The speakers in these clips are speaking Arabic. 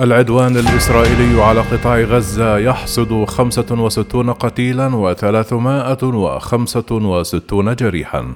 العدوان الإسرائيلي على قطاع غزة يحصد 65 قتيلا و365 جريحا.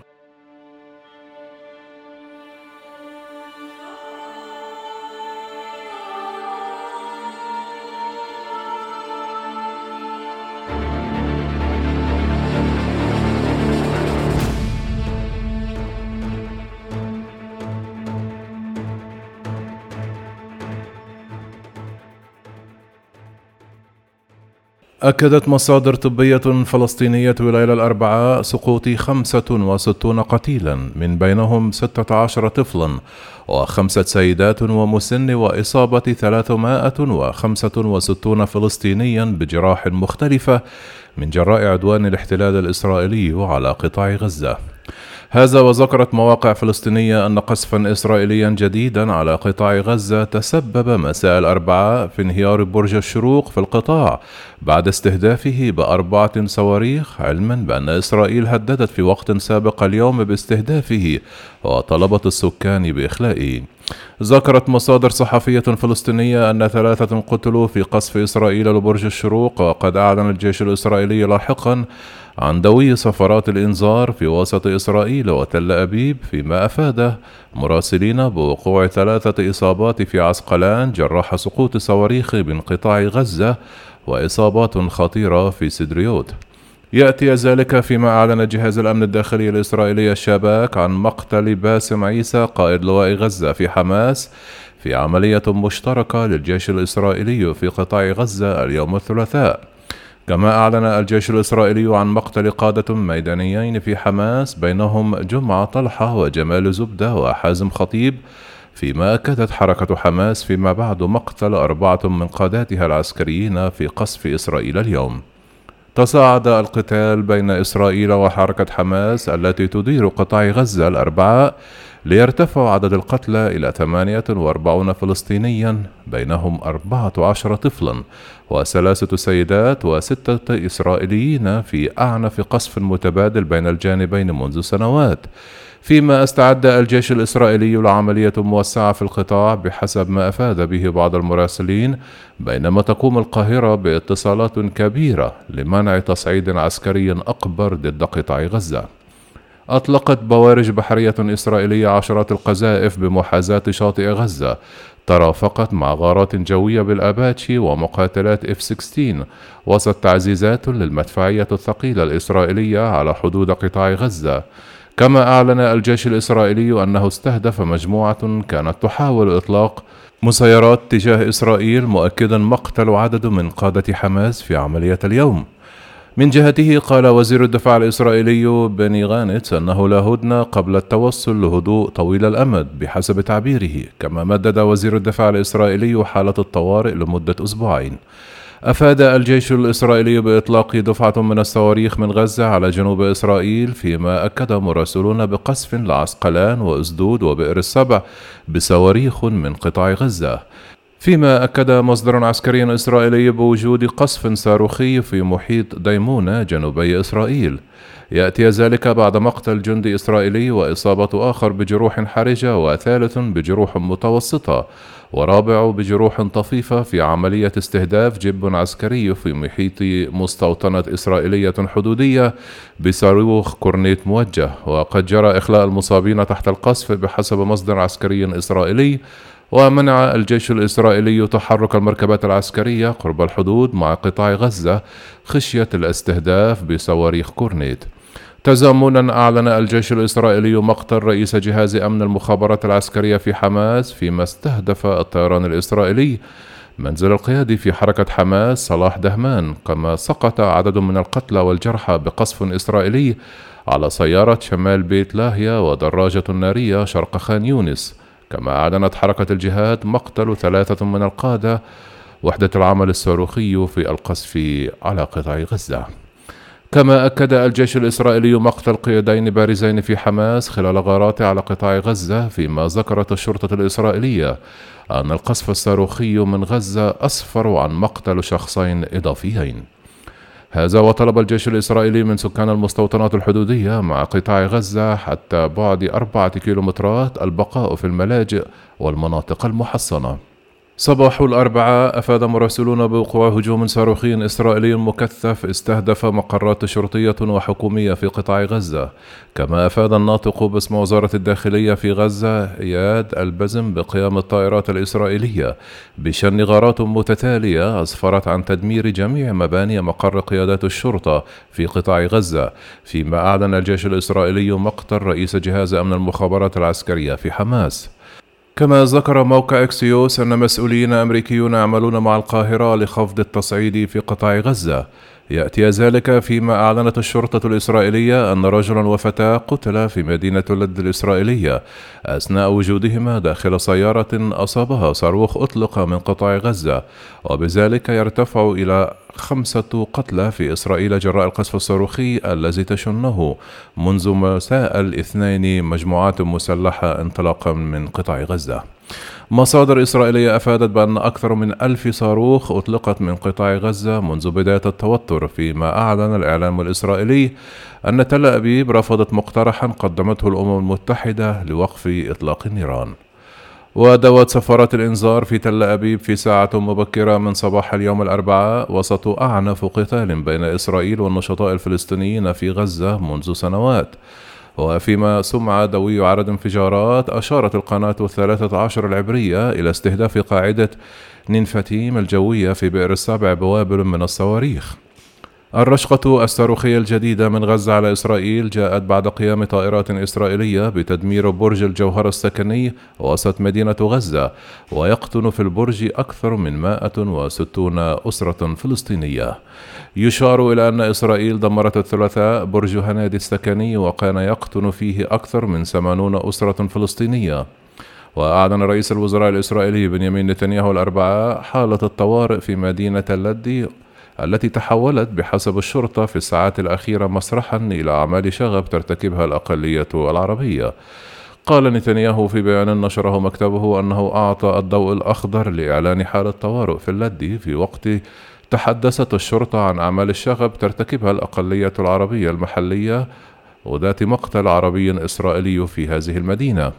أكدت مصادر طبية فلسطينية ليلة الأربعاء سقوط 65 قتيلا من بينهم 16 طفلا وخمسة سيدات ومسن وإصابة 365 فلسطينيا بجراح مختلفة من جراء عدوان الاحتلال الإسرائيلي على قطاع غزة. هذا وذكرت مواقع فلسطينية أن قصفا إسرائيليا جديدا على قطاع غزة تسبب مساء الأربعاء في انهيار برج الشروق في القطاع بعد استهدافه بأربعة صواريخ علما بأن إسرائيل هددت في وقت سابق اليوم باستهدافه وطلبت السكان بإخلائه. ذكرت مصادر صحفية فلسطينية أن ثلاثة قتلوا في قصف إسرائيل لبرج الشروق وقد أعلن الجيش الإسرائيلي لاحقا عن دوي صفارات الإنذار في وسط إسرائيل وتل أبيب فيما أفاد مراسلين بوقوع ثلاثة إصابات في عسقلان جراح سقوط صواريخ من قطاع غزة وإصابات خطيرة في سدريوت. يأتي ذلك فيما أعلن جهاز الأمن الداخلي الإسرائيلي الشباك عن مقتل باسم عيسى قائد لواء غزة في حماس في عملية مشتركة للجيش الإسرائيلي في قطاع غزة اليوم الثلاثاء. كما أعلن الجيش الإسرائيلي عن مقتل قادة ميدانيين في حماس بينهم جمعة طلحة وجمال زبدة وحازم خطيب فيما أكدت حركة حماس فيما بعد مقتل أربعة من قاداتها العسكريين في قصف إسرائيل اليوم. تصاعد القتال بين إسرائيل وحركة حماس التي تدير قطاع غزة الأربعاء ليرتفع عدد القتلى إلى 48 فلسطينيا بينهم 14 طفلا وثلاثة سيدات وستة إسرائيليين في أعنف قصف متبادل بين الجانبين منذ سنوات. فيما استعد الجيش الإسرائيلي لعملية موسعة في القطاع بحسب ما أفاد به بعض المراسلين بينما تقوم القاهرة باتصالات كبيرة لمنع تصعيد عسكري أكبر ضد قطاع غزة. أطلقت بوارج بحرية إسرائيلية عشرات القذائف بمحاذاة شاطئ غزة. ترافقت مع غارات جوية بالأباتشي ومقاتلات F-16 وسط تعزيزات للمدفعية الثقيلة الإسرائيلية على حدود قطاع غزة. كما أعلن الجيش الإسرائيلي أنه استهدف مجموعة كانت تحاول إطلاق مسيرات تجاه إسرائيل مؤكدا مقتل عدد من قادة حماس في عملية اليوم. من جهته قال وزير الدفاع الإسرائيلي بني غانتس أنه لا هدنة قبل التوصل لهدوء طويل الأمد بحسب تعبيره كما مدد وزير الدفاع الإسرائيلي حالة الطوارئ لمدة أسبوعين. أفاد الجيش الإسرائيلي بإطلاق دفعة من الصواريخ من غزة على جنوب إسرائيل فيما أكد مراسلون بقصف لعسقلان وأسدود وبئر السبع بصواريخ من قطاع غزة. فيما أكد مصدر عسكري إسرائيلي بوجود قصف صاروخي في محيط ديمونة جنوبي إسرائيل. يأتي ذلك بعد مقتل جندي إسرائيلي وإصابة آخر بجروح حرجة وثالث بجروح متوسطة ورابع بجروح طفيفة في عملية استهداف جب عسكري في محيط مستوطنة إسرائيلية حدودية بصاروخ كورنيت موجه. وقد جرى إخلاء المصابين تحت القصف بحسب مصدر عسكري إسرائيلي ومنع الجيش الإسرائيلي تحرك المركبات العسكرية قرب الحدود مع قطاع غزة خشية الاستهداف بصواريخ كورنيت. تزامنا أعلن الجيش الإسرائيلي مقتل رئيس جهاز أمن المخابرات العسكرية في حماس فيما استهدف الطيران الإسرائيلي. منزل القيادي في حركة حماس صلاح دهمان كما سقط عدد من القتلى والجرحى بقصف إسرائيلي على سيارة شمال بيت لاهيا ودراجة نارية شرق خان يونس. كما أعلنت حركة الجهاد مقتل ثلاثة من القادة وحدة العمل الصاروخي في القصف على قطاع غزة. كما أكد الجيش الإسرائيلي مقتل قيادين بارزين في حماس خلال غاراته على قطاع غزة فيما ذكرت الشرطة الإسرائيلية أن القصف الصاروخي من غزة أسفر عن مقتل شخصين إضافيين. هذا وطلب الجيش الإسرائيلي من سكان المستوطنات الحدودية مع قطاع غزة حتى بعد أربعة كيلومترات البقاء في الملاجئ والمناطق المحصنة. صباح الأربعاء أفاد مراسلون بوقوع هجوم صاروخي إسرائيلي مكثف استهدف مقرات شرطية وحكومية في قطاع غزة. كما أفاد الناطق باسم وزارة الداخلية في غزة إياد البزم بقيام الطائرات الإسرائيلية. بشن غارات متتالية أسفرت عن تدمير جميع مباني مقر قيادات الشرطة في قطاع غزة. فيما أعلن الجيش الإسرائيلي مقتل رئيس جهاز أمن المخابرات العسكرية في حماس. كما ذكر موقع إكسيوس أن مسؤولين أمريكيون يعملون مع القاهرة لخفض التصعيد في قطاع غزة. يأتي ذلك فيما أعلنت الشرطة الإسرائيلية أن رجلا وفتاة قتلا في مدينة لد الإسرائيلية أثناء وجودهما داخل سيارة أصابها صاروخ أطلق من قطاع غزة وبذلك يرتفع إلى خمسة قتلى في إسرائيل جراء القصف الصاروخي الذي تشنه منذ مساء الاثنين مجموعات مسلحة انطلاقا من قطاع غزة. مصادر إسرائيلية أفادت بأن أكثر من ألف صاروخ أطلقت من قطاع غزة منذ بداية التوتر فيما أعلن الإعلام الإسرائيلي أن تل أبيب رفضت مقترحا قدمته الأمم المتحدة لوقف إطلاق النيران. ودوت سفارات الإنذار في تل أبيب في ساعة مبكرة من صباح اليوم الأربعاء وسط أعنف قتال بين إسرائيل والنشطاء الفلسطينيين في غزة منذ سنوات. وفيما سمع دوي عرض انفجارات أشارت القناة الثلاثة عشر العبرية إلى استهداف قاعدة نينفتيم الجوية في بئر السبع بوابل من الصواريخ. الرشقة الصاروخية الجديدة من غزة على إسرائيل جاءت بعد قيام طائرات إسرائيلية بتدمير برج الجوهر السكني وسط مدينة غزة ويقطن في البرج أكثر من 160 أسرة فلسطينية. يشار إلى أن إسرائيل دمرت الثلاثاء برج هنادي السكني وكان يقطن فيه أكثر من 80 أسرة فلسطينية. وأعلن رئيس الوزراء الإسرائيلي بنيامين نتنياهو الأربعاء حالة الطوارئ في مدينة اللدي التي تحولت بحسب الشرطة في الساعات الأخيرة مسرحا إلى أعمال شغب ترتكبها الأقلية العربية. قال نتنياهو في بيان نشره مكتبه أنه أعطى الضوء الأخضر لإعلان حالة طوارئ في اللدي في وقت تحدثت الشرطة عن أعمال الشغب ترتكبها الأقلية العربية المحلية وذات مقتل عربي إسرائيلي في هذه المدينة.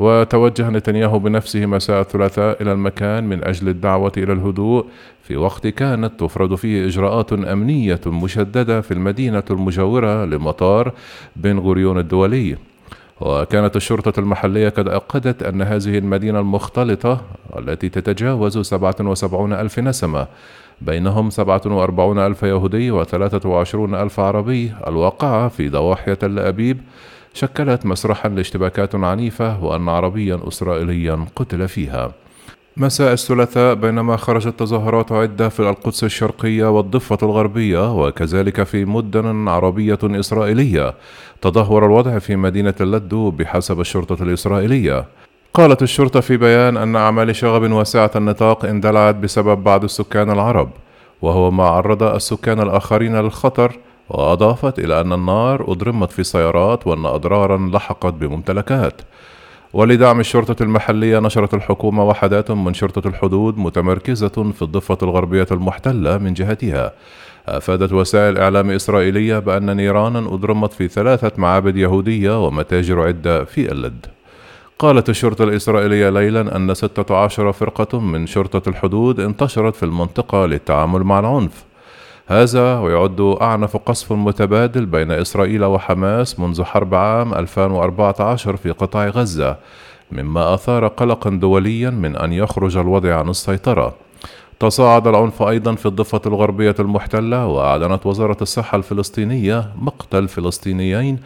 وتوجه نتنياهو بنفسه مساء الثلاثاء إلى المكان من أجل الدعوة إلى الهدوء. في وقت كانت تفرض فيه إجراءات أمنية مشددة في المدينة المجاورة لمطار بن غوريون الدولي. وكانت الشرطة المحلية قد أكدت أن هذه المدينة المختلطة التي تتجاوز 77 ألف نسمة بينهم 47 ألف يهودي و 23 ألف عربي الواقعة في ضواحي تل أبيب شكلت مسرحا لاشتباكات عنيفة وأن عربيا إسرائيليا قتل فيها. مساء الثلاثاء بينما خرجت تظاهرات عدة في القدس الشرقية والضفة الغربية وكذلك في مدن عربية إسرائيلية. تدهور الوضع في مدينة اللدو بحسب الشرطة الإسرائيلية. قالت الشرطة في بيان أن أعمال شغب واسعة النطاق اندلعت بسبب بعض السكان العرب وهو ما عرض السكان الآخرين للخطر وأضافت إلى أن النار أضرمت في سيارات وأن أضرارا لحقت بممتلكات. ولدعم الشرطة المحلية نشرت الحكومة وحدات من شرطة الحدود متمركزة في الضفة الغربية المحتلة من جهتها. أفادت وسائل إعلام إسرائيلية بأن نيرانا أضرمت في ثلاثة معابد يهودية ومتاجر عدة في اللد. قالت الشرطة الإسرائيلية ليلا أن 16 فرقة من شرطة الحدود انتشرت في المنطقة للتعامل مع العنف. هذا ويعد أعنف قصف متبادل بين إسرائيل وحماس منذ حرب عام 2014 في قطاع غزة مما أثار قلقا دوليا من أن يخرج الوضع عن السيطرة. تصاعد العنف أيضا في الضفة الغربية المحتلة وأعلنت وزارة الصحة الفلسطينية مقتل فلسطينيين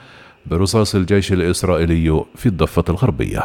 برصاص الجيش الإسرائيلي في الضفة الغربية.